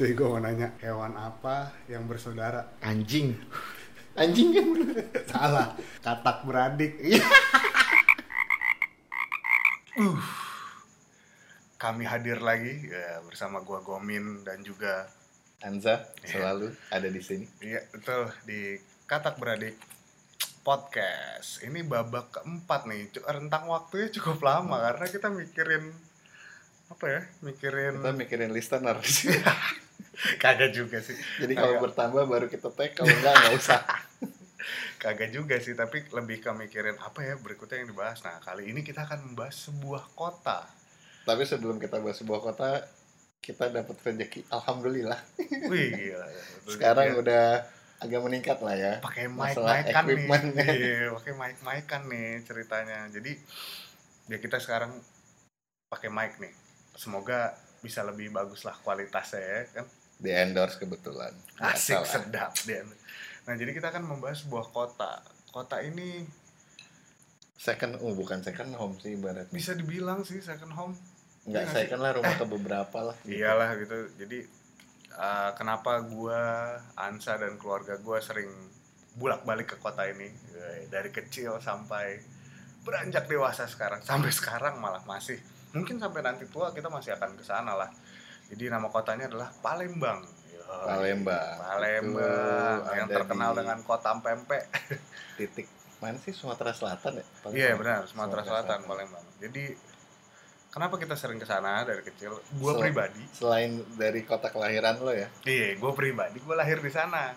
cuy gue mau nanya hewan apa yang bersaudara? Anjing. Anjing kan? Salah. Katak beradik. Uh. Kami hadir lagi ya, bersama gua Gomin dan juga Anza selalu ada di sini. iya betul. Di katak beradik podcast. Ini babak keempat nih. Rentang waktunya cukup lama karena kita mikirin apa ya mikirin Kita mikirin listener. kagak juga sih Jadi kalau bertambah baru kita tag, kalau enggak enggak usah. kagak juga sih tapi lebih ke mikirin apa ya berikutnya yang dibahas nah kali ini kita akan membahas sebuah kota Tapi sebelum kita bahas sebuah kota, kita dapat rezeki. Alhamdulillah. wih gila ya. Sekarang Ya, udah agak meningkat lah ya. pakai mic masalah mic kan nih iya pakai mic mic kan nih ceritanya jadi ya kita sekarang pakai mic nih semoga bisa lebih bagus lah kualitasnya ya kan Di endorse kebetulan. asik Biasalah. sedap dia nah jadi kita akan membahas sebuah kota kota ini Second, oh bukan second home sih ibaratnya. bisa dibilang sih second home Enggak nggak sih? second lah rumah ke beberapa lah. gitu. iyalah gitu jadi uh, kenapa gua Ansa dan keluarga gua sering bolak balik ke kota ini Eh, dari kecil sampai beranjak dewasa sekarang sampai sekarang malah masih mungkin sampai nanti tua kita masih akan ke sana lah jadi nama kotanya adalah Palembang. Yoi. Palembang. Palembang Itu yang terkenal di dengan kota pempek. Titik mana sih? Sumatera Selatan ya? Iya benar. Sumatera Selatan Palembang. Jadi kenapa kita sering ke sana dari kecil? Gua Sel- pribadi. Selain dari kota kelahiran lo ya, Iya, gue pribadi, gue lahir di sana.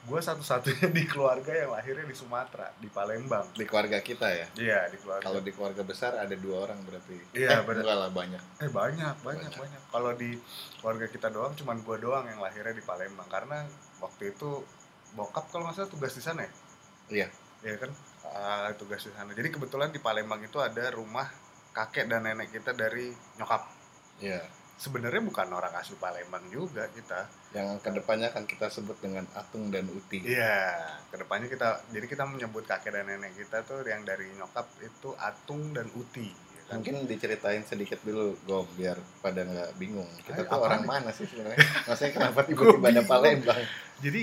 Gue satu-satunya di keluarga yang lahirnya di Sumatera, di Palembang. di keluarga kita ya. Iya, di keluarga. Kalau di keluarga besar ada dua orang berarti. Iya, eh, enggak lah banyak. eh banyak, banyak, Banyak. banyak. Kalau di keluarga kita doang, cuman gue doang yang lahirnya di Palembang. Karena waktu itu bokap kalau nggak salah tugas di sana ya. Iya. Iya kan, Ah, tugas di sana. Jadi kebetulan di Palembang itu ada rumah kakek dan nenek kita dari nyokap. Iya. Sebenarnya bukan orang asli Palembang juga kita. Yang ke depannya akan kita sebut dengan Atung dan Uti. Iya, ke depannya kita jadi kita menyebut kakek dan nenek kita tuh yang dari nyokap itu Atung dan Uti. ya kan? Mungkin diceritain sedikit dulu, Gom, biar pada nggak bingung. Kita tuh apaan orang nih? mana sih sebenarnya? Maksudnya kenapa tiba-tiba ada. Palembang? Jadi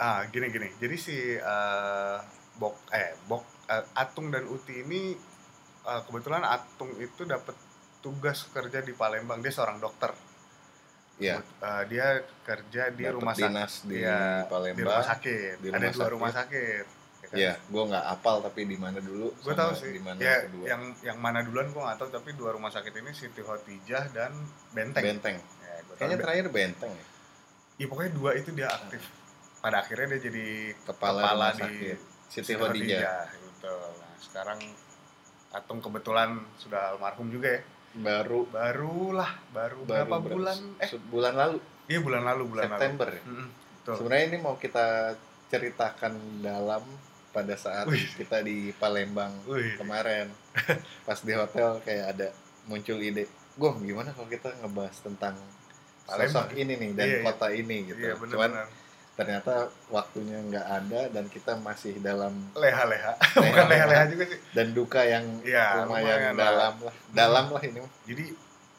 ah gini gini. Jadi si eh, Bok eh Bok eh, Atung dan Uti ini eh, kebetulan Atung itu dapat tugas kerja di Palembang. Dia seorang dokter. Iya. Eh, dia kerja di Dapet rumah sakit. di Palembang. Di rumah sakit. Di ada rumah dua sakit. rumah sakit. ya kan? Iya, gue nggak apal tapi di mana dulu? gue tahu sih Di mana ya kedua? yang yang mana duluan gue nggak tahu tapi dua rumah sakit ini Siti Khotijah dan Benteng, Benteng. Ya, Kayaknya Ben- terakhir Benteng ya. ya pokoknya dua itu dia aktif pada akhirnya dia jadi Kepala, kepala rumah di sakit. Siti. Khotijah gitu nah sekarang Atung kebetulan sudah almarhum juga ya Baru barulah baru, baru berapa berapa- bulan eh bulan lalu iya bulan lalu bulan September ya. lalu Mm-mm, betul Sebenarnya ini mau kita ceritakan dalam pada saat Wih. kita di Palembang Wih. kemarin pas di hotel kayak ada muncul ide gue gimana kalau kita ngebahas tentang Palembang. sosok ini nih dan Iya, iya. kota ini gitu iya cuman benar-benar ternyata waktunya nggak ada dan kita masih dalam leha-leha. Bukan leha-leha. juga sih. Dan duka yang Iya, lumayan lumayan dalam lah. Dalam lah ini jadi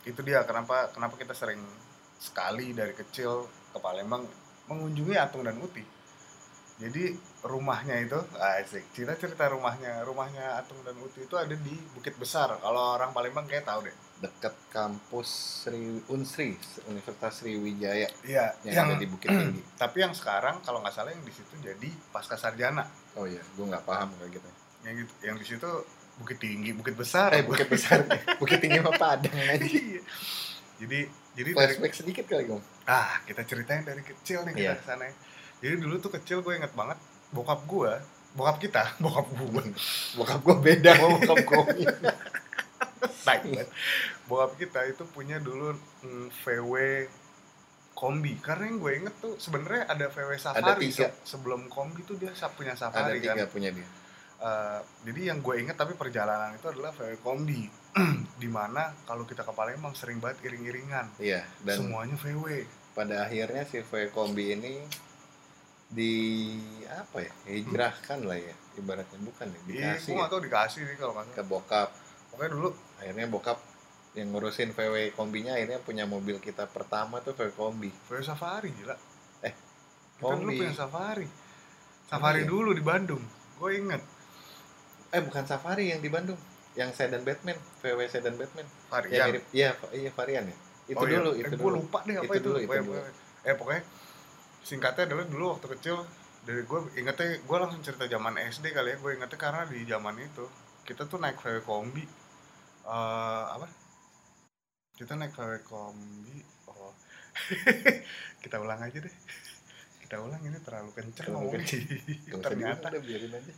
itu dia kenapa kenapa kita sering sekali dari kecil ke Palembang mengunjungi Atung dan Uti. Jadi rumahnya itu asik. Cerita cerita rumahnya rumahnya Atung dan Uti itu ada di Bukit Besar. Kalau orang Palembang kayak tahu deh dekat kampus Sri Unsri Universitas Sriwijaya iya yang, ada di Bukit Tinggi tapi yang sekarang kalau nggak salah yang di situ jadi pasca sarjana oh iya gue nggak paham kayak gitu yang gitu yang di situ Bukit Tinggi Bukit Besar eh Bukit Besar Bukit Tinggi mah Padang aja Iya. jadi jadi dari flashback sedikit kali gue Ah, kita ceritain dari kecil nih kita Iya. ke sana. ya. Jadi dulu tuh kecil gue inget banget bokap gue, bokap kita, bokap gue, bokap gue beda sama bokap gue baik banget. Bokap kita itu punya dulu mm, VW kombi. Karena yang gue inget tuh sebenarnya ada VW Safari tiga. se- sebelum kombi tuh dia punya ada Safari kan. tiga punya dia Eh, jadi yang gue inget tapi perjalanan itu adalah VW kombi. Di mana kalau kita ke Palembang sering banget iring-iringan. iya dan Semuanya VW. pada akhirnya si V kombi ini di apa ya hijrahkan lah ya ibaratnya bukan ya Iya, dikasih gue ya, gak tau dikasih nih kalau nggak ke bokap Pokoknya dulu akhirnya bokap yang ngurusin VW kombinya akhirnya punya mobil kita pertama tuh VW kombi. VW Safari gila. Eh, kita dulu kombi. punya Safari. Safari iya? dulu di Bandung. Gue inget eh bukan Safari yang di Bandung. Yang sedan Batman. VW sedan Batman. Varian. Mirip iya iya varian ya. Itu Oh iya. dulu eh, itu gue dulu. lupa deh apa Itu itu, dulu, itu Pokoknya- dulu. eh pokoknya singkatnya adalah dulu waktu kecil dari gue ingetnya gue langsung cerita zaman SD kali ya. Gue ingetnya karena di zaman itu kita tuh naik VW kombi eh apa? Kita naik VW kombi. Oh. Kita ulang aja deh. Kita ulang ini terlalu kenceng Terlalu usah ternyata. udah biarin aja.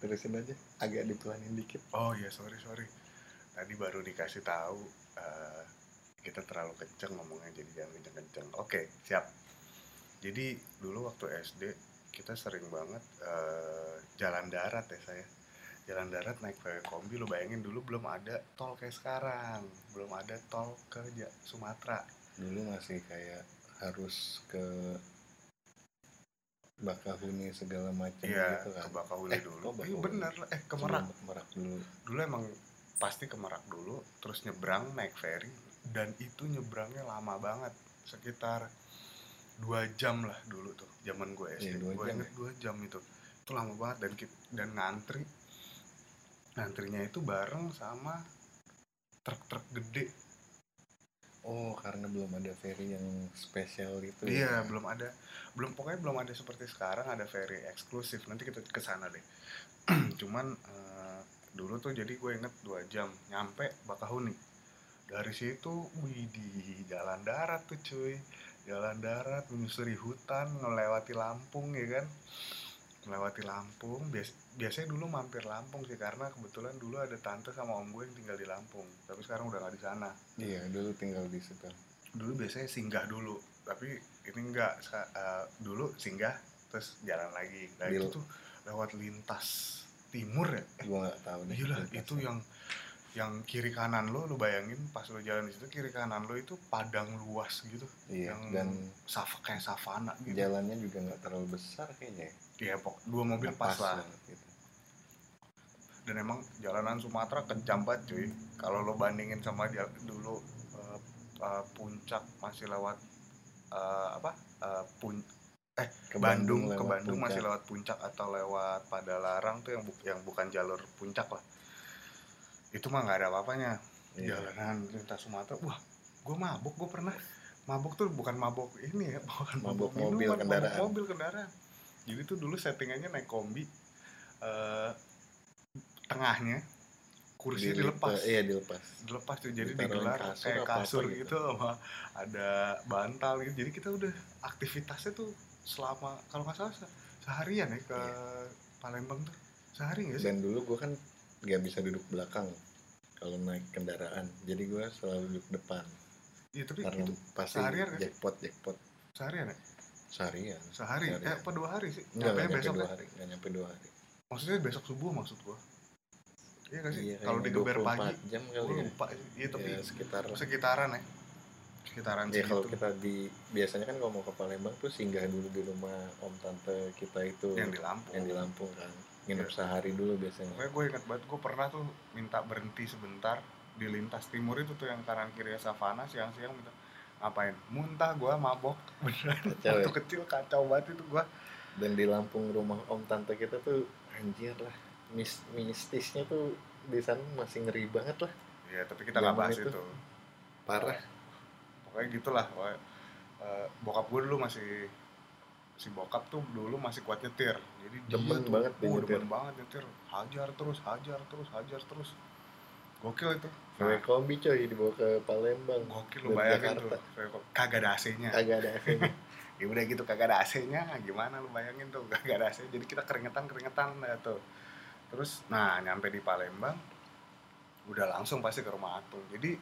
Terusin aja. Agak dipelanin dikit. Oh iya sorry sorry. Tadi baru dikasih tahu eh, kita terlalu kenceng ngomongnya jadi jangan kenceng-kenceng. Oke siap. Jadi dulu waktu SD kita sering banget eh, jalan darat ya saya jalan darat naik VW kombi lu bayangin dulu belum ada tol kayak sekarang. Belum ada tol ke Sumatera. Dulu masih kayak harus ke Bakahuni segala macam iya gitu kan? ke Bakahuni Eh, dulu. oh, iya bener lah. Eh ke Merak. Merak dulu. Dulu emang pasti ke Merak dulu terus nyebrang naik ferry dan itu nyebrangnya lama banget. Sekitar dua jam lah dulu tuh zaman gue Iya, SD dua gue jam inget dua jam itu. Itu lama banget dan dan ngantri ngantrinya itu bareng sama truk-truk gede. Oh karena belum ada ferry yang spesial itu iya ya. belum ada. Belum pokoknya belum ada seperti sekarang ada ferry eksklusif. Nanti kita ke sana deh. Cuman eh, dulu tuh jadi gue inget dua jam nyampe Bakahuni. Dari situ wih di jalan darat tuh cuy. Jalan darat menyusuri hutan melewati Lampung ya kan melewati Lampung bias biasanya dulu mampir Lampung sih karena kebetulan dulu ada tante sama om gue yang tinggal di Lampung tapi sekarang udah nggak di sana. Iya dulu tinggal di situ. Dulu biasanya singgah dulu tapi ini enggak Sa- eh, dulu singgah terus jalan lagi. Nah itu tuh lewat lintas timur ya? Eh, gua nggak tahu deh lintasnya. itu yang yang kiri kanan lo lo bayangin pas lo jalan di situ kiri kanan lo itu padang luas gitu. Iya yang dan saf kayak savana gitu. jalannya juga nggak terlalu besar kayaknya ya. Iya, pok dua mobil pas, lah banget gitu. dan emang jalanan Sumatera kencang banget cuy kalau lo bandingin sama dia dulu eh, eh, puncak masih lewat eh, apa eh, pun eh ke Bandung, ke Bandung masih puncak. lewat puncak atau lewat Padalarang tuh yang bu- yang bukan jalur puncak lah itu mah nggak ada apa-apanya Iya. jalanan lintas Sumatera wah gue mabuk gue pernah mabuk tuh bukan mabuk ini ya bukan Mabuk mabuk, mobil, minuman, kendaraan. mabuk mobil kendaraan jadi tuh dulu settingannya naik kombi eh, tengahnya kursinya Dilip- dilepas. iya dilepas. Dilepas tuh jadi Ditaruhin digelar kasur kayak kasur gitu. gitu sama ada bantal gitu. Jadi kita udah aktivitasnya tuh selama kalau nggak salah se- seharian ya ke Palembang tuh. Sehari nggak sih? Dan dulu gua kan nggak bisa duduk belakang kalau naik kendaraan. Jadi gua selalu duduk depan. Iya tapi karena itu pasti seharian jackpot jackpot. Seharian ya seharian. Sehari? Seharian. eh apa dua hari sih? Nggak nyampe besok dua ya? hari nggak nyampe dua hari. Maksudnya besok subuh maksud gua? Iya nggak sih? Iya, kalau digeber 24 pagi jam kali ya. lupa sih. iya tapi ya sekitar sekitaran ya. Sekitaran ya kalau kita di biasanya kan kalau mau ke Palembang tuh singgah dulu di rumah om tante kita itu. Yang di Lampung. Yang di Lampung kan. Nginep Iya. sehari dulu biasanya. Pokoknya gue ingat banget, gue pernah tuh minta berhenti sebentar di lintas timur itu tuh yang kanan kiri savana siang-siang minta ngapain? Muntah gue mabok. Beneran. Kacau waktu ya? kecil kacau banget itu gue dan di Lampung rumah om tante kita tuh anjir lah mis mistisnya tuh di sana masih ngeri banget lah. Ya tapi kita nggak bahas itu. itu, parah. Pokoknya gitulah pokoknya, eh, bokap gue dulu masih si bokap tuh dulu masih kuat nyetir. Jadi Demen dia tuh, banget oh, demen banget nyetir. Hajar terus hajar terus hajar terus gokil itu. Nah, kombi coy dibawa ke Palembang gokil lu bayangin Jakarta. tuh. Kagak ada AC-nya kagak ada AC-nya. ya udah gitu kagak ada AC-nya gimana lu bayangin tuh kagak ada AC jadi kita keringetan keringetan ya tuh. Terus nah nyampe di Palembang udah langsung pasti ke rumah Atung. Jadi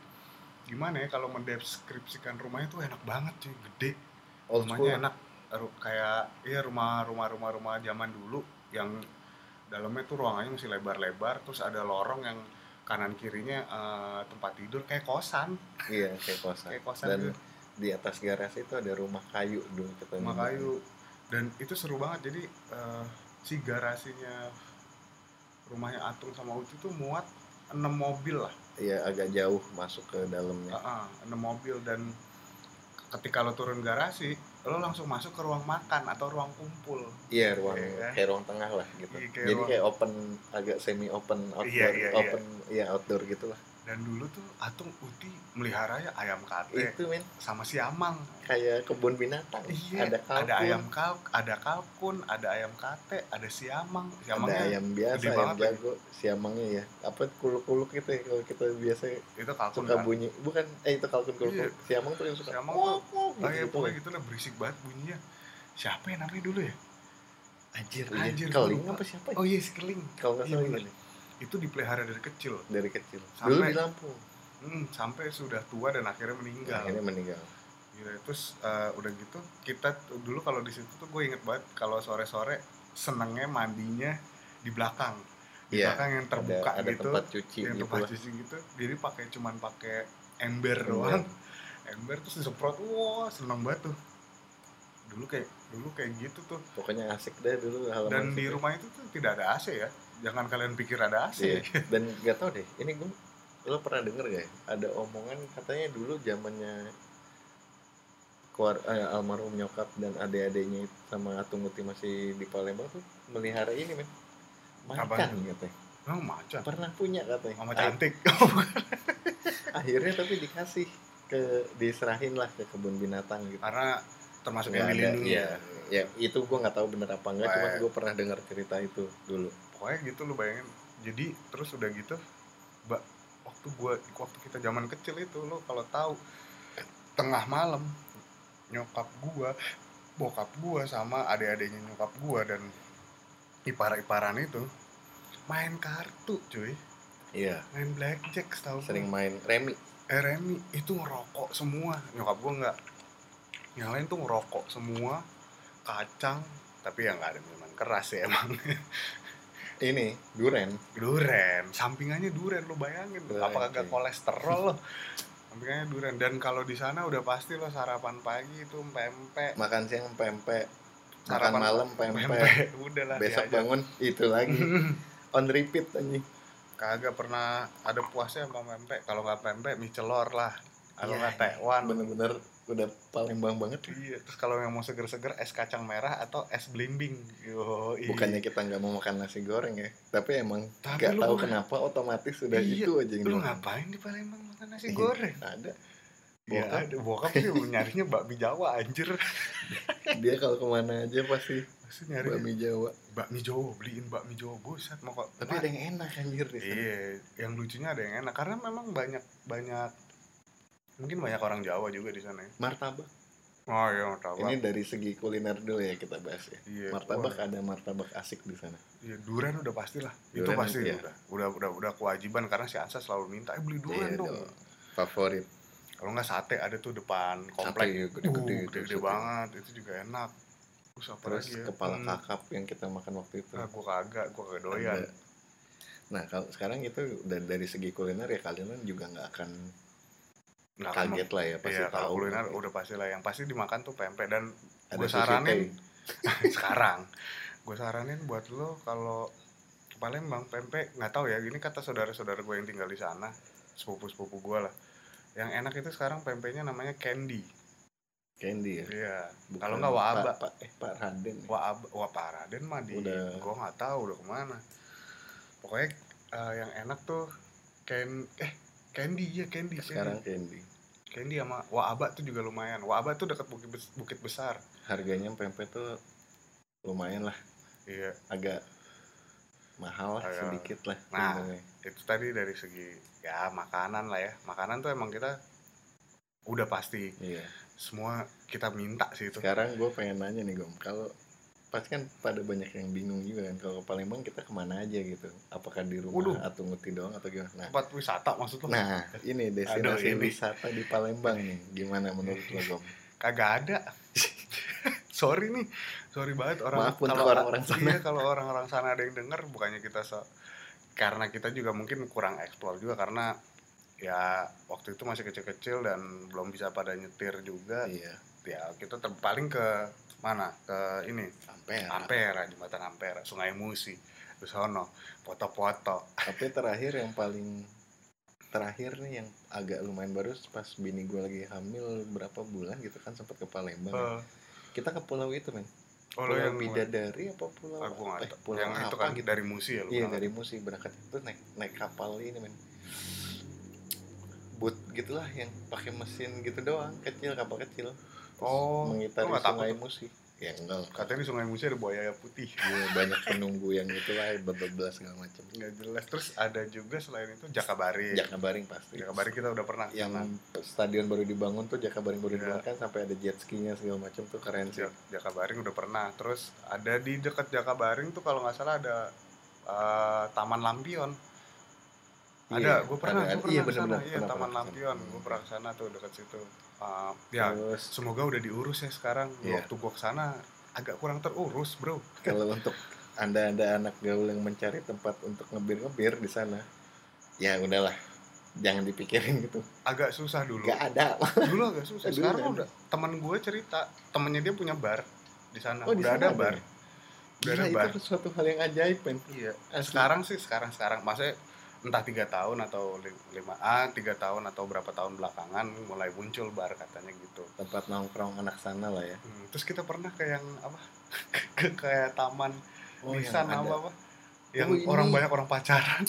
gimana ya kalau mendeskripsikan rumahnya tuh enak banget cuy. Gede. Old school. rumahnya enak. Ru- kayak iya rumah rumah rumah rumah zaman dulu yang dalamnya tuh ruangannya masih lebar-lebar terus ada lorong yang kanan kirinya eh, tempat tidur kayak kosan. Iya kayak kosan. Kayak kosan dan gitu. di atas garasi itu ada rumah kayu dulu kita rumah kayu. Dan itu seru banget. Jadi eh, si garasinya rumahnya Atung sama Uci tuh muat 6 mobil lah. Ya agak jauh masuk ke dalamnya. Heeh, ada mobil. Dan ketika lo turun garasi lo langsung masuk ke ruang makan atau ruang kumpul iya ruang Iya. kayak ruang tengah lah gitu Iya, kayak jadi ruang- kayak open agak semi open outdoor Iya, iya, iya. open ya outdoor gitu lah dan dulu tuh Atung Uti melihara ya ayam kate itu men sama siamang kayak kebun binatang iya ada kalkun ada ayam kal ada kalkun ada ayam kate ada siamang ada siamangnya ayam biasa ayam banget lagi. jago siamangnya ya apa kuluk-kuluk gitu ya kalau kita biasa itu kalkun suka kan? bunyi bukan eh itu kalkun kuluk Iya. siamang tuh yang suka Siamang wok, tuh- Oh iya gitu. gitu lah berisik banget bunyinya siapa ya namanya dulu ya anjir, Anjir, iya. keling gua lupa. apa siapa ya? oh iya si keling kalau nggak iya salah bener. Itu dipelihara dari kecil. Dari kecil. Sampai- dulu di Lampung. Hmm, sampai sudah tua dan akhirnya meninggal. Akhirnya meninggal. Gitu. terus eh, udah gitu kita tuh- dulu kalau di situ tuh gue inget banget kalau sore-sore senengnya mandinya di belakang. Di Iya, belakang yang ada terbuka ada gitu. tempat cuci yang gitu tempat lah. cuci gitu. Jadi pakai cuman pakai ember doang. Ember terus disemprot. Wah seneng banget tuh. Dulu kayak dulu kayak gitu tuh. Pokoknya asik deh dulu halaman dan di rumah itu tuh tidak ada AC ya jangan kalian pikir ada AC Iya. dan nggak tahu deh ini gue lo pernah denger gak ya? Ada omongan katanya dulu zamannya keluar eh, almarhum nyokap dan adik-adiknya sama Atung Uti masih di Palembang tuh melihara ini men. Macan katanya. Oh macan? Pernah punya katanya. Mama Ah, cantik. Akhirnya tapi dikasih ke diserahin lah ke kebun binatang gitu. Karena termasuk yang dilindungi. iya. ya itu gue nggak tabu bener apa enggak cuma Wah. gue pernah dengar cerita itu dulu pokoknya gitu lu bayangin. Jadi terus udah gitu mbak waktu gua waktu kita zaman kecil itu lo kalau tahu tengah malam nyokap gua bokap gua sama adik-adiknya nyokap gua dan ipar-iparan itu main kartu cuy. Iya. Main blackjack gua. sering main remi. Eh Remi itu ngerokok semua. Nyokap gua nggak yang lain tuh ngerokok semua kacang tapi ya nggak ada minuman keras ya emang ini duren duren sampingannya duren lo bayangin. Duren, apa kagak cuy. kolesterol lo sampingannya duren dan kalau di sana udah pasti lo sarapan pagi itu pempek. Makan siang pempek. Makan Sarapan malam pempek. Pempek. Udah lah besok diajak. bangun itu lagi. On repeat anjing. Kagak pernah ada puasnya sama pempek. Kalau nggak pempek mie celor lah. Kalau Iya, nggak tekwan bener-bener udah Palembang banget iya terus kalau yang mau seger-seger es kacang merah atau es blimbing yo bukannya kita nggak mau makan nasi goreng ya tapi emang nggak tahu bukan- kenapa otomatis sudah Iya, itu aja lu ngapain di Palembang makan nasi Iya, goreng? ada. Ya, bokap. ada bokap sih nyarinya bakmi Jawa anjir. Dia kalau ke mana aja pasti pasti nyari bakmi Jawa. bakmi Jawa beliin bakmi Jawa buset mau kok tapi ada yang enak anjir iya yang lucunya ada yang enak karena memang banyak banyak mungkin banyak orang Jawa juga di sana ya. Martabak. Oh iya martabak. Ini dari segi kuliner dulu ya kita bahas ya. Iya martabak wah, ada martabak asik di sana. Iya durian udah pasti lah. Itu pasti iya. udah udah udah udah kewajiban karena si Ansa selalu minta eh beli durian Iya dong. dong. favorit. Kalau nggak sate ada tuh depan sate komplek ya, uh, gede-gede gede-gede sate. banget itu juga enak. Terus apa terus lagi ya? kepala Hmm, kakap yang kita makan waktu itu. Ah, gua kagak gua kagak doyan. Ada. Nah, kalau sekarang itu dari, dari segi kuliner ya kalian juga nggak akan Nggak akan kaget lah ya pasti Iya, kalau tahu. kuliner udah pasti lah. Yang pasti dimakan tuh pempek dan sushi saranin sekarang gue saranin buat lo kalau ke Palembang pempek nggak tahu ya ini kata saudara-saudara gue yang tinggal di sana sepupu-sepupu gue lah yang enak itu sekarang pempeknya namanya candy candy ya. iya kalau nggak waba Pak, Pak, eh Pak Raden. ya? wah Pak Raden mah di Udah. gue nggak tahu udah ke mana pokoknya eh, yang enak tuh ken eh candy ya candy Sekarang candy. candy. sama Waaba tuh juga lumayan Waaba tuh dekat bukit bukit besar Harganya pempek tuh lumayan lah, iya agak mahal lah Agak- sedikit lah. Nah. sebenarnya. itu tadi dari segi ya makanan lah ya makanan tuh emang kita udah pasti Iya. semua kita minta sih itu Sekarang gue pengen nanya nih Gom, kalau pasti kan pada banyak yang bingung juga kan kalau ke Palembang kita ke mana aja gitu apakah di rumah Waduh. atau nguti doang atau gimana nah tempat wisata maksud lo Nah, ini destinasi ini. wisata di Palembang nih. Gimana menurut lo, Gom? kagak ada sorry nih sorry banget orang Maaf kalau orang-orang sana. iya, kalau orang-orang sana ada yang denger bukannya kita so karena kita juga mungkin kurang eksplor juga karena ya waktu itu masih kecil-kecil dan belum bisa pada nyetir juga Iya, ya kita ter- paling ke mana? Ke ini. Ampera. Ampera jembatan Ampera Sungai Musi ke sono. Foto-foto. Tapi terakhir yang paling terakhir nih yang agak lumayan baru pas bini gue lagi hamil berapa bulan gitu kan sempat ke Palembang. Eh, kita ke pulau itu men. Oh pulau yang bidadari apa pulau aku nggak eh, pulau yang apa itu kan gitu. dari Musi ya iya dari Musi berangkat itu naik naik kapal ini men. Boot gitulah yang pakai mesin gitu doang kecil kapal kecil Oh, mengitari takut sungai tuh? Musi? Ya enggak katanya di Sungai Musi ada buaya putih. Iya, banyak penunggu yang itulah bablas segala macam. Nggak jelas. Terus ada juga selain itu Jakabaring. Jakabaring pasti. Jakabaring kita udah pernah yang stadion baru dibangun tuh Jakabaring baru Iya. dibangun kan sampai ada jet skinya segala macam tuh keren sih. Jak- Jakabaring udah pernah. Terus ada di dekat Jakabaring tuh kalau nggak salah ada eh, Taman Lampion. Iya, ada gue pernah ada- gue pernah Iya, ke sana. bener-bener. iya Pernah- Taman pernah. Lampion. Gue pernah ke sana tuh dekat situ Eh, ya terus semoga udah diurus ya sekarang. Iya. waktu gue ke sana agak kurang terurus bro. Kalau untuk anda anda anak gaul yang mencari tempat untuk ngebir ngebir di sana ya udahlah. Jangan dipikirin gitu. Agak susah dulu. Nggak ada. Dulu agak susah. Sekarang ada. udah teman gue cerita temennya dia punya bar di sana. Oh, di udah sana ada ada bar ya? udah ada Gila, bar. itu suatu hal yang ajaib men. Iya. Asli. sekarang sih sekarang sekarang maksudnya entah tiga tahun atau li- lima ah tiga tahun atau berapa tahun belakangan mulai muncul bar katanya gitu. Tempat nongkrong anak sana lah ya. Hmm, terus kita pernah ke yang apa? Ke kayak taman Oh, di sana apa apa? Yang Oh, ini. orang banyak orang pacaran.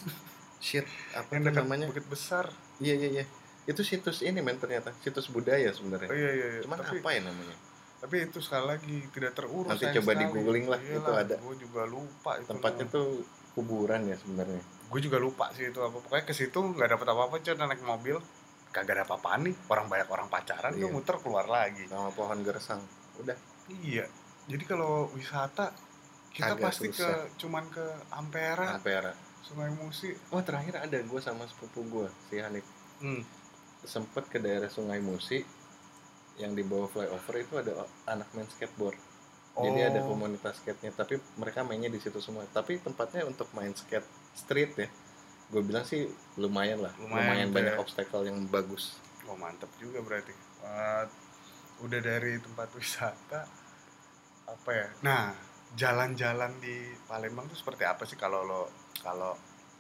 Shit apa yang dekat namanya? Bukit besar. Iya iya iya. Itu situs ini men ternyata. Situs budaya oh sebenarnya iya iya, iya. cuman tapi apa ya namanya? tapi itu sekali lagi tidak terurus Nanti coba sekali. di-googling lah, itu ada. gue juga lupa itu tempatnya tuh kuburan ya sebenarnya gue juga lupa sih itu apa. Pokoknya ke situ nggak dapet apa-apa cuma naik mobil kagak ada apa-apaan nih. Orang banyak orang pacaran gue Iya. muter keluar lagi. Sama pohon gersang. Udah. Iya. Jadi kalau wisata kita Agak pasti ke susah. cuman ke Ampera. Ampera. Sungai Musi. Oh terakhir ada gue sama sepupu gue si Hanif hmm. sempet ke daerah Sungai Musi yang di bawah flyover itu ada anak main skateboard. Jadi ada Oh. komunitas skate-nya tapi mereka mainnya di situ semua. Tapi tempatnya untuk main skate street ya. Gue bilang sih lumayan lah. Lumayan lumayan, banyak ya. obstacle yang bagus. Oh mantep juga berarti. Eh, udah dari tempat wisata apa ya? Nah jalan-jalan di Palembang tuh seperti apa sih kalau lo kalau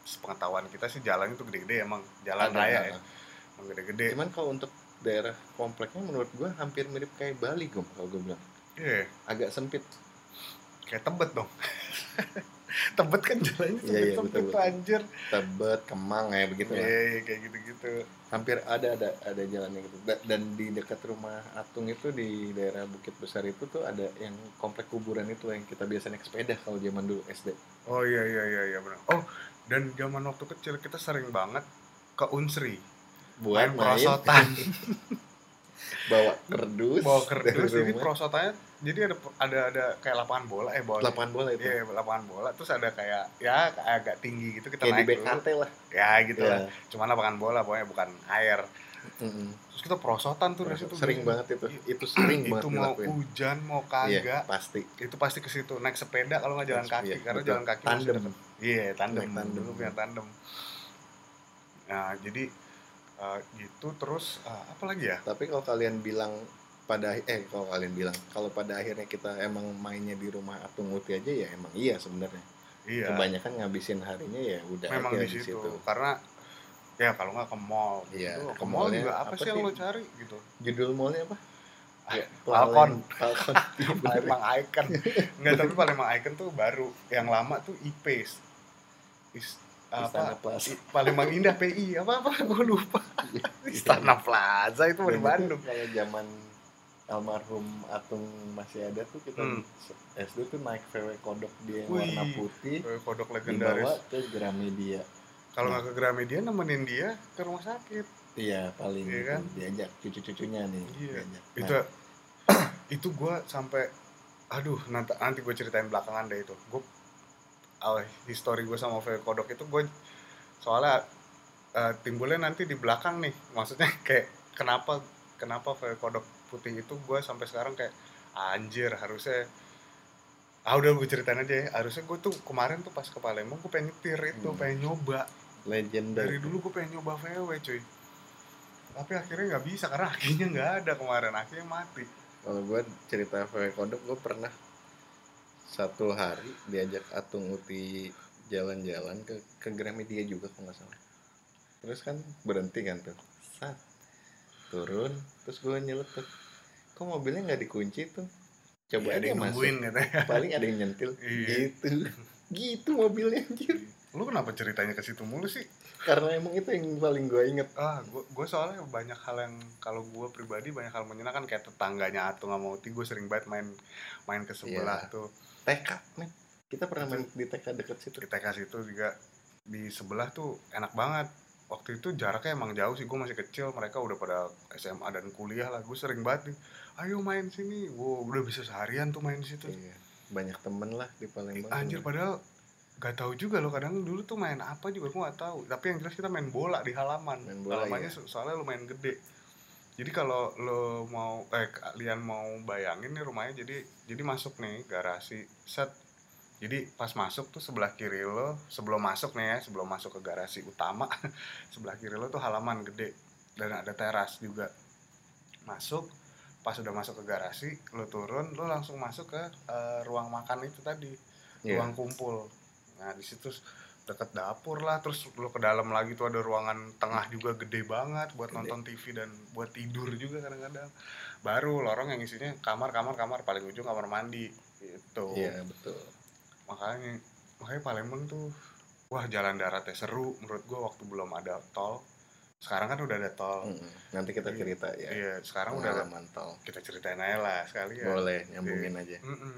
sepengetahuan kita sih jalan itu gede-gede emang. Jalan Ada, raya ya. Emang gede-gede. Cuman kalau untuk daerah kompleknya menurut gue hampir mirip kayak Bali gue kalau gue bilang. Iya. Agak sempit. Kayak tebet dong tebet kan jalannya Iya, iya, sempit-sempit betul, anjir. Tebet kemang ya begitu iya lah. Iya, kayak gitu-gitu. Hampir ada ada ada jalannya gitu. Da- dan di dekat rumah Atung itu di daerah Bukit Besar itu tuh ada yang komplek kuburan itu yang kita biasa naik sepeda kalau zaman dulu SD oh iya iya iya iya benar. Oh dan zaman waktu kecil kita sering banget ke Unsri. Buat main. perosotan bawa kerdus bawa kerdus jadi rumah. perosotannya jadi ada ada ada kayak lapangan bola eh bola lapangan bola itu iya lapangan bola terus ada kayak ya agak tinggi gitu kita kayak di naik dulu BKT lah ya gitu Iya. lah cuman lapangan bola pokoknya bukan air Mm-mm. terus kita perosotan tuh dari situ sering banget itu itu sering itu banget mau dilakuin hujan mau iya kagak pasti itu pasti ke situ naik sepeda kalau nggak jalan Iya, kaki karena betul. jalan kaki Tandem. iya tandem. Naik tandem. dulu punya tandem nah jadi eh, gitu terus eh, apa lagi ya? Tapi kalau kalian bilang pada eh kalau kalian bilang kalau pada akhirnya kita emang mainnya di rumah Atung Uti aja ya emang iya sebenarnya. Iya. Kebanyakan ngabisin harinya ya udah memang di situ. karena ya kalau nggak ke mall Iya, gitu. ke ke mall juga apa, apa sih yang lo cari gitu? Judul mallnya apa? Ah, Ya, Falcon. Falcon. Palembang Icon. Nggak tapi Palembang Icon tuh baru yang lama tuh IPACE Is, Istana apa Plaza. Palembang Indah PI apa apa? Gue lupa. Istana Plaza itu di Bandung. kalau zaman almarhum Atung masih ada tuh kita Hmm. SD tuh naik VW kodok dia yang Wih, warna putih. Eh, kodok dibawa legendaris. ke Gramedia. Kalau nggak ke Gramedia nemenin dia ke rumah sakit. Iya paling Iya kan? diajak cucu-cucunya nih Iya. diajak. Nah, itu itu gue sampai aduh nanti nanti gue ceritain belakangan deh itu. Gue oh, history gue sama VW kodok itu gue soalnya eh, timbulnya nanti di belakang nih. Maksudnya kayak kenapa kenapa VW kodok putih itu gue sampai sekarang kayak anjir harusnya ah udah gue ceritain aja ya. Harusnya gue tuh kemarin tuh pas ke Palembang gue pengen nyetir itu Hmm. pengen nyoba. Legenda. Dari dulu gue pengen nyoba VW cuy. Tapi akhirnya nggak bisa karena akhirnya nggak ada kemarin. Akhirnya mati. Kalau gue cerita VW kodok gue pernah satu hari diajak Atung Uti jalan-jalan ke ke Gramedia juga kalau nggak salah. Terus kan berhenti kan tuh. Sat. turun terus gue nyeletuk kok mobilnya nggak dikunci tuh? Coba Iya, ada yang masuk. nungguin katanya. Paling ada yang nyentil. Iya. gitu. Gitu mobilnya anjir. Lu kenapa ceritanya ke situ mulu sih? Karena emang itu yang paling gue inget. Ah gue gue soalnya banyak hal yang kalau gue pribadi banyak hal menyenangkan. Kayak tetangganya atau nggak mau gue sering banget main main ke sebelah Iya. tuh TK men. Kita pernah main di TK deket situ. Di TK situ juga. Di sebelah tuh enak banget. Waktu itu jaraknya emang jauh sih gue masih kecil. Mereka udah pada SMA dan kuliah lah. Gue sering banget nih ayo main sini. Wow udah bisa seharian tuh main di situ. Iya. banyak temen lah di Palembang anjir padahal gak tahu juga loh kadang dulu tuh main apa juga gue gak tahu. Tapi yang jelas kita main bola di halaman. Main bola, halamannya iya. so- soalnya lumayan gede jadi kalau lo mau eh kalian mau bayangin nih rumahnya jadi jadi masuk nih garasi set. Jadi pas masuk tuh sebelah kiri lo sebelum masuk nih ya sebelum masuk ke garasi utama sebelah kiri lo tuh halaman gede. Dan ada teras juga. Masuk pas udah masuk ke garasi lo turun lo langsung masuk ke eh, ruang makan itu tadi. Iya. ruang kumpul. Nah di situ deket dapur lah terus lo ke dalam lagi tuh ada ruangan tengah juga gede banget buat Gede. nonton TV dan buat tidur juga kadang-kadang. Baru lorong yang isinya kamar kamar kamar paling ujung kamar mandi gitu. Iya betul. Makanya makanya Palembang tuh wah jalan daratnya seru menurut gua waktu belum ada tol. Sekarang kan udah ada tol. Mm-mm. nanti kita Iya. cerita ya. Iya sekarang udah ada tol. Kita ceritain aja lah sekali ya. Boleh nyambungin aja. Mm-mm.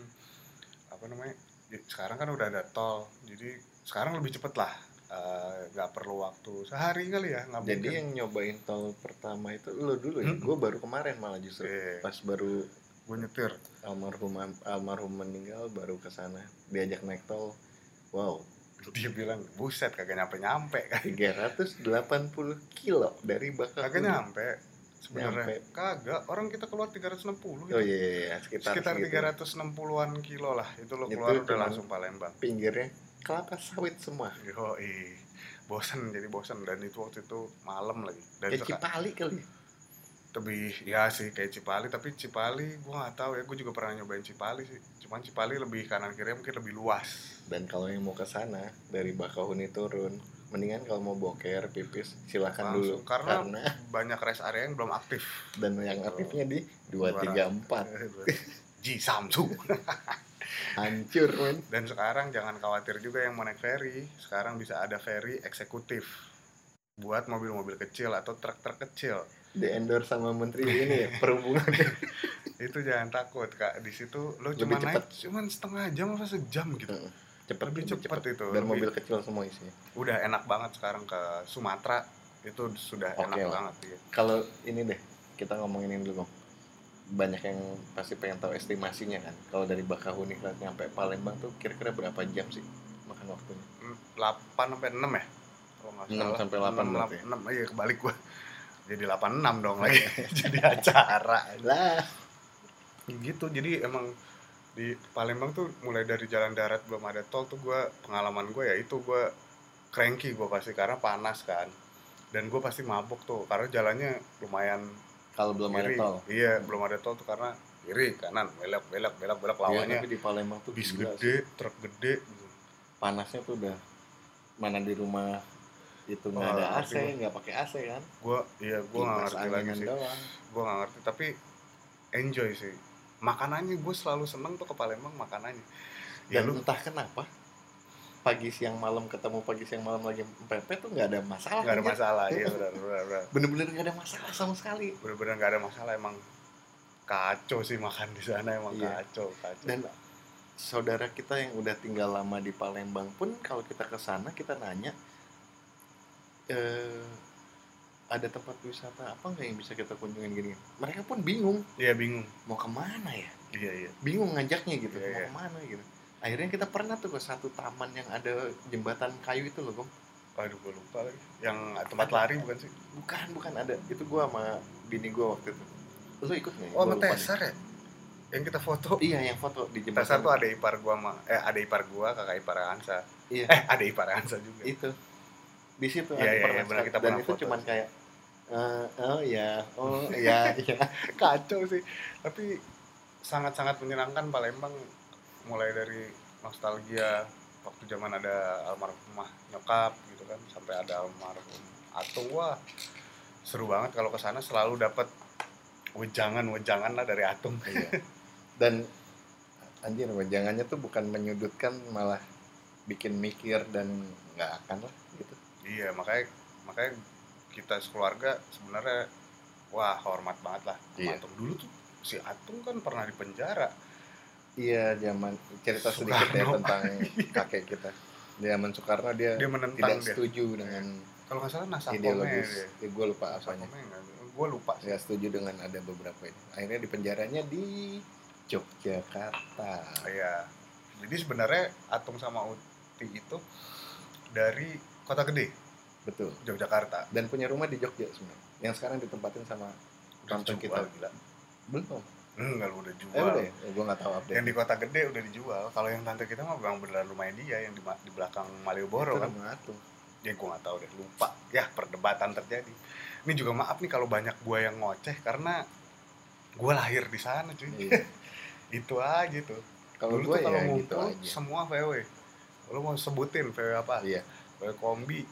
apa namanya? Ya, sekarang kan udah ada tol. Jadi sekarang lebih cepet lah Eh, nggak perlu waktu sehari kali ya nggak jadi mungkin. yang nyobain tol pertama itu lo dulu ya? Mm-mm. gue baru kemarin malah justru. Iya, pas baru gue nyetir. almarhum almarhum meninggal baru ke sana. Diajak naik tol. Wow. Dia bilang buset kagak nyampe nyampe kan 380 kilo dari Bakahuni kagak nyampe sebenarnya. Kagak orang kita keluar 360 gitu. Oh iya, iya, iya. sekitar, sekitar segitu. 360-an kilo lah itu lo Itu keluar udah cuman- langsung Palembang. pinggirnya kelapa sawit semua. Yo bosen jadi bosen. Dan itu waktu itu malam lagi. Dan kayak Cipali kali lebih ya sih kayak Cipali. Tapi Cipali gua nggak tahu ya. Gue juga pernah nyobain Cipali sih. Cuman Cipali lebih kanan kiri mungkin lebih luas. Dan kalau yang mau ke sana dari Bakahuni turun mendingan kalau mau boker pipis silakan dulu. Langsung, karena- karena banyak rest area yang belum aktif. Dan yang aktifnya di 234 Ji Samsu hancur men. Dan sekarang jangan khawatir juga yang mau naik ferry. Sekarang bisa ada ferry eksekutif buat mobil-mobil kecil atau truk-truk kecil. Di endorse sama menteri ini ya perhubungan itu jangan takut kak. Di situ lo cuma cepet. naik cuman setengah jam apa sejam gitu. Cepet lebih cepet itu dan lebih- mobil kecil semua isinya. Udah enak banget sekarang ke Sumatera. Itu sudah Oke enak lah. banget ya. kalau ini deh kita ngomongin ini dulu. Banyak yang pasti pengen tahu estimasinya kan. Kalau dari Bakahuni nyampe Palembang tuh kira-kira berapa jam sih makan waktunya? 8 sampai 6 ya? Kalau nggak 6 salah. sampai 8 6, berarti ya? 6, iya kebalik gua. Jadi 86 dong lagi. Jadi acara. Lah. Gitu jadi emang di Palembang tuh mulai dari jalan darat belum ada tol tuh gua pengalaman gue ya itu gua cranky gue pasti karena panas kan. Dan gue pasti mabuk tuh karena jalannya lumayan kalau belum ada kiri. tol. Iya belum ada tol tuh karena kiri kanan belok belok belok belok Iya, lawannya. tapi di Palembang tuh bis gila gede sih. truk gede. Panasnya tuh udah mana di rumah itu nggak ada AC gua. nggak pakai AC kan? Gue iya gue nggak ngerti lagi sih. doang. Gue nggak ngerti tapi enjoy sih. Makanannya gue selalu seneng tuh ke Palembang makanannya. Ya dan lu entah kenapa pagi siang malam ketemu pagi siang malam lagi pepet tuh nggak ada masalah nggak ada anjir. masalah iya benar benar benar. Bener-bener nggak ada masalah sama sekali. Bener-bener nggak ada masalah emang kacau sih makan di sana emang Iya. kacau kacau. Dan saudara kita yang udah tinggal lama di Palembang pun kalau kita ke sana kita nanya eh ada tempat wisata apa nggak yang bisa kita kunjungin gini? Mereka pun bingung. Iya bingung. Mau ke mana ya? Iya iya. Bingung ngajaknya gitu Iya, mau iya. ke mana? gitu akhirnya kita pernah tuh ke satu taman yang ada jembatan kayu itu loh Gong aduh gue lupa lagi. Yang tempat lari bukan sih? Bukan bukan ada. Itu gua sama bini gua waktu itu. Lu ikut nggak? Oh Gua sama lupa deh. Tesar ya? Yang kita foto? Iya yang foto di jembatan. Tesar tuh ada ipar gua sama eh ada ipar gua kakak ipar Ansa. Iya. Eh ada ipar Ansa juga. Itu. Di situ Iya, ada iya, iya, benar, kita dan itu foto. cuman kayak eh, oh ya oh ya ya kacau sih. Tapi sangat-sangat menyenangkan Palembang mulai dari nostalgia waktu zaman ada almarhumah nyokap gitu kan sampai ada almarhum Atung wah seru banget kalau ke sana selalu dapat wejangan wejangan lah dari Atung iya. Dan anjir jangannya tuh bukan menyudutkan malah bikin mikir dan nggak akan lah gitu. Iya makanya makanya kita sekeluarga sebenarnya wah hormat banget lah. Iya. Atung dulu tuh si Atung kan pernah di penjara iya zaman cerita Soekarno. sedikit ya tentang kakek kita. Zaman Soekarno dia, dia tidak dia. setuju dengan kalau nggak salah nasabome ideologis. ya, gue lupa apanya. gue lupa sih. Nggak setuju dengan ada beberapa ini. Akhirnya di penjaranya di Yogyakarta. Iya. Jadi sebenarnya Atung sama Uti itu dari kota gede. Betul. Yogyakarta. Dan punya rumah di Jogja sebenarnya. Yang sekarang ditempatin sama dijual kita. gila. Belum enggak lu udah jual. eh udah ya? Gue nggak tahu update. Yang di kota gede udah dijual. Kalau yang tante kita mah memang beneran rumahnya dia yang di, di belakang Malioboro itu kan. Atung ya gue nggak tahu deh lupa. Ya perdebatan terjadi. Ini juga maaf nih kalau banyak gue yang ngoceh karena gue lahir di sana cuy. Iya. itu aja tuh. Kalau gue tuh kalau ya gitu ngumpul aja. semua VW lu mau sebutin VW apa? Iya. VW kombi.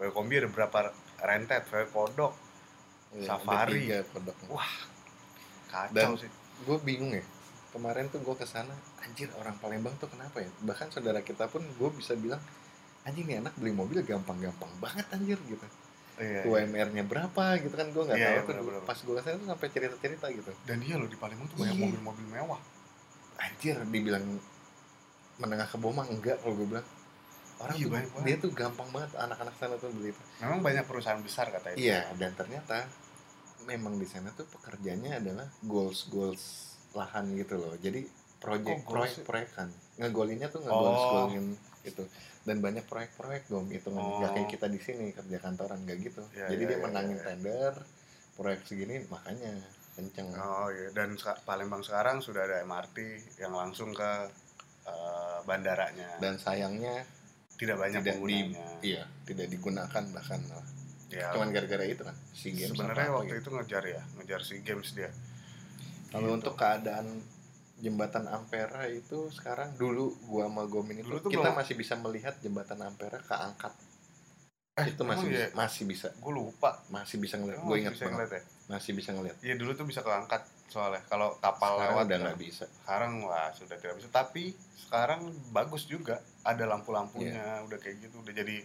VW kombi ada berapa rentet? VW kodok. Iya, ada Safari. tiga kodoknya. Wah, kacau Dan- sih. gue bingung ya kemarin tuh gue ke sana anjir orang Palembang tuh kenapa ya? Bahkan saudara kita pun gue bisa bilang anjing nih anak beli mobil gampang-gampang banget anjir gitu. Iya, iya. UMR-nya berapa gitu kan gue nggak Iya, tahu iya, tuh pas gue ke sana tuh sampai cerita-cerita gitu. Dan dia loh di Palembang tuh banyak Iya. mobil-mobil mewah. Anjir dibilang menengah ke bawah enggak kalau gue bilang. Orang Iya, tuh banyak banget. dia tuh gampang banget anak-anak sana tuh beli itu memang banyak perusahaan besar katanya iya dan ternyata memang di sana tuh pekerjaannya adalah goals goals lahan gitu loh. Jadi proyek Kok goals proyek proyekan ngegolinnya tuh ngegoals golin itu dan banyak proyek-proyek dong itu Oh. nggak kayak kita di sini kerja kantoran nggak gitu. Iya, jadi iya, dia iya, menangin iya. tender proyek segini makanya kenceng. Oh iya. Dan Palembang sekarang sudah ada MRT yang langsung ke eh, bandaranya. Dan sayangnya tidak banyak tidak di iya tidak digunakan bahkan ya, cuman gara-gara itu kan si game sebenarnya waktu itu ngejar ya ngejar si games dia. Kalau Gitu. untuk keadaan jembatan Ampera itu sekarang dulu gua sama Gomin itu Dulu tuh kita belum- masih bisa melihat jembatan Ampera keangkat. Eh, itu masih bisa, iya? masih bisa. Gue lupa. Masih bisa ngeliat gue masih ingat bisa banget. ngeliat ya? Masih bisa ngeliat. Iya dulu tuh bisa keangkat soalnya kalau kapal sekarang lewat udah kan. nggak bisa. Sekarang wah sudah tidak bisa. Tapi sekarang bagus juga ada lampu-lampunya Iya. udah kayak gitu udah jadi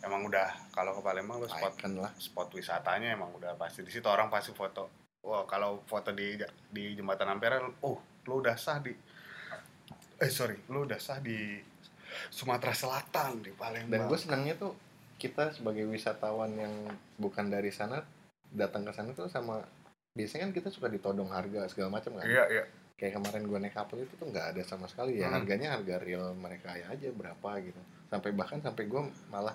emang udah kalau ke Palembang lo spot icon lah. spot wisatanya emang udah pasti. Di situ orang pasti foto. Wah kalau foto di di jembatan Ampera oh lo udah sah di eh sorry lo udah sah di Sumatera Selatan di Palembang. Dan gue senangnya tuh kita sebagai wisatawan yang bukan dari sana datang ke sana tuh sama biasanya kan kita suka ditodong harga segala macam kan? Iya iya. Kayak kemarin gue naik kapal itu tuh nggak ada sama sekali ya. Hmm. harganya harga real mereka ya aja berapa gitu. Sampai bahkan sampai gue malah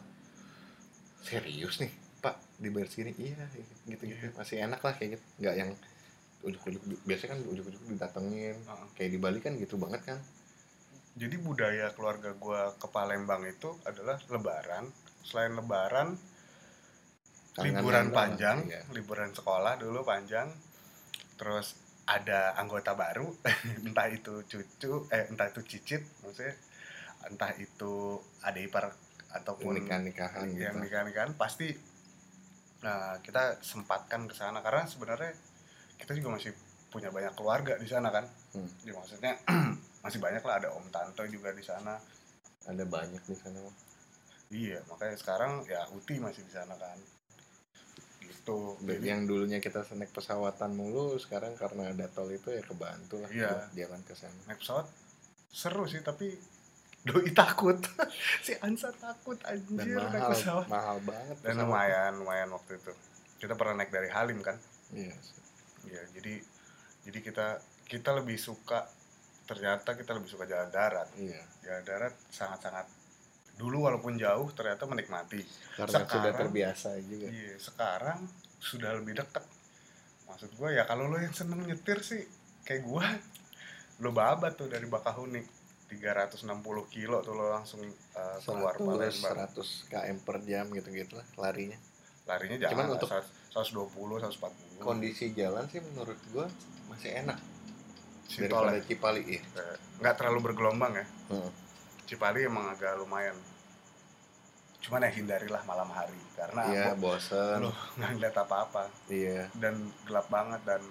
serius nih pak dibayar segini? Iya gitu gitu masih enak lah kayak gitu. Nggak yang ujuk-ujuk. Biasanya kan ujuk-ujuk didatengin. Heeh. kayak di Bali kan gitu banget kan. Jadi budaya keluarga gua ke Palembang itu adalah Lebaran. Selain Lebaran Kangen liburan panjang, Iya. liburan sekolah dulu panjang, terus ada anggota baru, entah itu cucu, eh entah itu cicit, maksudnya. Entah itu ada ipar ataupun nikah nikahan yang gitu. nikah nikahan pasti nah, kita sempatkan ke sana. Karena sebenarnya kita juga masih punya banyak keluarga di sana kan, Hmm. ya, maksudnya masih banyak lah ada om tante juga di sana, ada banyak di sana iya makanya sekarang ya Uti masih di sana kan, gitu. Jadi- yang dulunya kita naik pesawatan mulu sekarang karena ada tol itu ya kebantu lah Iya. jalan ke sana. Naik pesawat seru sih tapi doi takut. Si Ansa takut dan anjir naik mahal pesawat. mahal banget dan pesawat. lumayan lumayan waktu itu. Kita pernah naik dari Halim kan? Iya ya jadi jadi kita kita lebih suka ternyata kita lebih suka jalan darat. Iya. Jalan darat sangat sangat dulu walaupun jauh ternyata menikmati. Karena sudah Sekarang- terbiasa juga. Iya sekarang sudah lebih dekat. Maksud gue ya kalau lo yang seneng nyetir sih kayak gue lo babat tuh dari Bakahuni 360 kilo tuh lo langsung uh, keluar 100 Palembang 100 km per jam gitu gitu lah larinya. Larinya Cuman jangan untuk- lah, 120 140 kondisi jalan sih menurut gua masih enak. Si daripada tol ya. Cipali ya nggak terlalu bergelombang ya. Heeh. Cipali emang agak lumayan. Cuman ya hindarilah malam hari karena iya bo- bosen. lu nggak ngeliat apa-apa. Iya. Dan gelap banget dan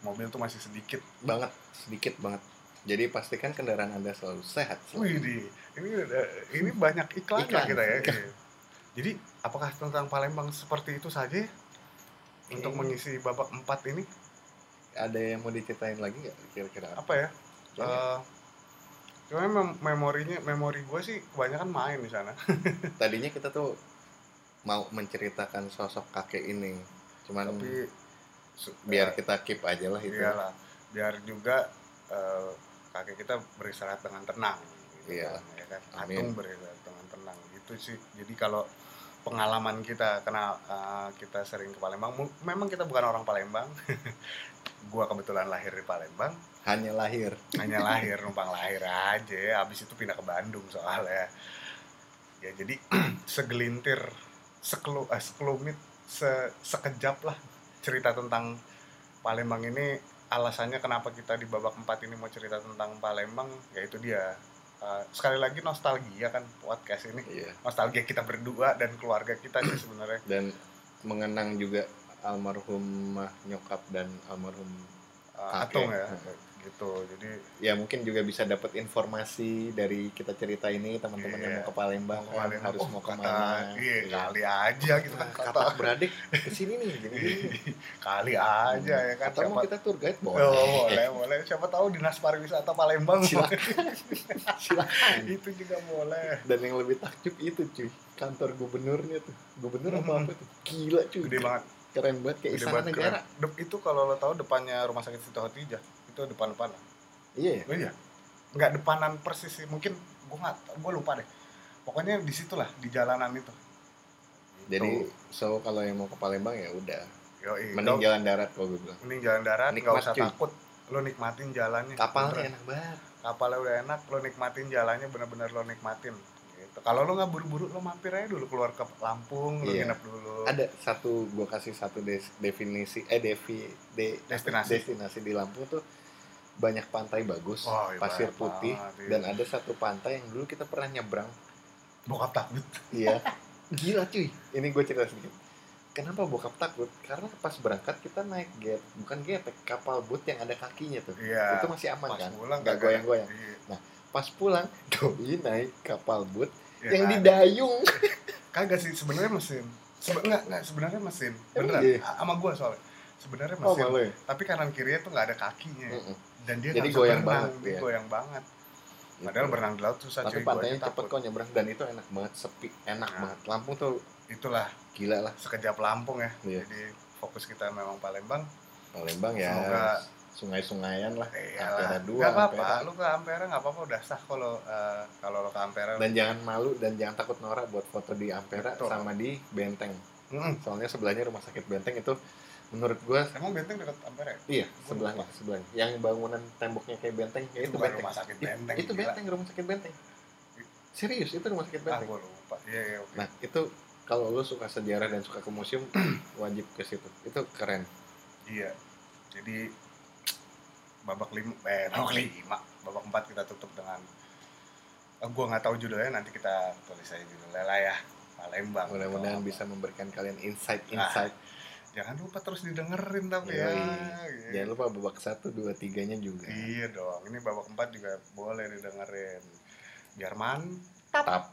mobil tuh masih sedikit. Banget sedikit banget jadi pastikan kendaraan anda selalu sehat Wih, di- ini ini banyak iklan Iklan. kita ya. Iya. Jadi, apakah tentang Palembang seperti itu saja ya? untuk Kayaknya- mengisi babak empat ini ada yang mau diceritain lagi nggak kira-kira apa ya? Eh, cuma mem- memorinya, memori gue sih kebanyakan main di sana. tadinya kita tuh mau menceritakan sosok kakek ini cuman Tapi biar eh, kita keep aja lah itu iyalah, biar juga eh, kakek kita beristirahat dengan tenang. gitu Iya. kan, ya kan? Amin. Atung beristirahat dengan tenang. Itu sih. Jadi kalau pengalaman kita karena uh, kita sering ke Palembang memang kita bukan orang Palembang gua kebetulan lahir di Palembang hanya lahir hanya lahir numpang lahir aja habis itu pindah ke Bandung soalnya ya jadi segelintir sekelu eh, sekelumit se sekejap lah cerita tentang Palembang ini alasannya kenapa kita di babak empat ini mau cerita tentang Palembang yaitu dia. Uh, sekali lagi nostalgia kan podcast ini. Iya. Nostalgia kita berdua dan keluarga kita sih sebenarnya. Dan mengenang juga almarhumah nyokap dan almarhum uh, Kakek. Atung ya gitu. Jadi ya mungkin juga bisa dapat informasi dari kita cerita ini teman-teman yang Iya. mau ke Palembang, Mau kan Palembang, harus oh, mau kata- ke mana iya, Iya. kali aja gitu kan kata kata beradik ke sini nih gini, gini. kali aja ya kan atau mau siapa kita tour guide boleh. Oh, boleh boleh. Siapa tahu dinas pariwisata Palembang. Silakan. Silakan. Itu juga boleh. Dan yang lebih takjub itu cuy kantor gubernurnya tuh. Gubernur apa Mhm. apa tuh? Gila cuy. Gede banget. Keren banget kayak istana negara. keren. Itu kalau lo tahu depannya rumah sakit Siti Khotijah itu depan depan iya. Ya oh iya? Nggak depanan persis sih mungkin gua nggak gua lupa deh. Pokoknya di situlah di jalanan itu. Jadi so kalau yang mau ke Palembang ya udah. Yo, mending jalan darat kalau gue bilang. Mending jalan darat nggak usah cuy. takut. Lo nikmatin jalannya. Kapalnya enak banget. Kapalnya udah enak lo nikmatin jalannya bener-bener lo nikmatin. Gitu. Kalau lo nggak buru-buru lo mampir aja dulu keluar ke Lampung lo Iya. nginep dulu. Ada satu gue kasih satu des- definisi eh devi de- Destinasi. destinasi di Lampung tuh banyak pantai bagus Oh, iya, pasir banyak putih banget, iya. dan ada satu pantai yang dulu kita pernah nyebrang. Bokap takut. Iya. Gila cuy. Ini gue cerita sedikit. Kenapa bokap takut? Karena pas berangkat kita naik get bukan getek kapal boat yang ada kakinya tuh. Iya. Itu masih aman pas kan? pulang kagak- goyang-goyang. iya, pas pulang doi naik kapal boat iya yang kan? didayung. Kagak sih sebenarnya mesin. Sebe enggak enggak sebenarnya mesin. Beneran. iya? Sama gua soalnya. Sebenarnya oh mesin. malu ya? Tapi kanan kirinya tuh nggak ada kakinya. Mm-mm. Dan dia Jadi goyang berenang, banget, iya. goyang banget padahal Gitu. berenang di laut susah tapi cuy, pantainya cepet kok nyebrang dan itu enak banget sepi enak Nah. banget Lampung tuh itulah gila lah sekejap Lampung ya Iya. jadi fokus kita memang Palembang Palembang ya Semoga- sungai-sungayan lah Iya Ampera dua, Gak apa-apa, lu ke Ampera nggak apa-apa udah sah kalau eh, kalau lo ke Ampera. dan jangan malu dan jangan takut Nora buat foto di Ampera Betul. sama di Benteng Mm-mm. soalnya sebelahnya rumah sakit Benteng itu menurut gua Emang benteng dekat Ampera ya? iya sebelahnya lupa. sebelahnya yang bangunan temboknya kayak Benteng Itu, itu, bukan Benteng rumah sakit It- benteng. itu. Benteng rumah sakit Benteng serius itu rumah sakit Ah, Benteng gua lupa. Iya, iya, oke. nah itu kalau lu suka sejarah dan suka ke museum wajib ke situ itu keren Iya. Jadi babak lima, eh babak lima, babak empat kita tutup dengan eh, gua nggak tahu judulnya nanti kita tulis aja judulnya lah ya Palembang. mudah-mudahan bisa memberikan kalian Nah, insight-insight apa. Jangan lupa terus didengerin tapi Yoi. ya. Gitu. jangan lupa babak satu dua tiganya juga Iya dong, ini babak empat juga boleh didengerin. Biar mantap. tap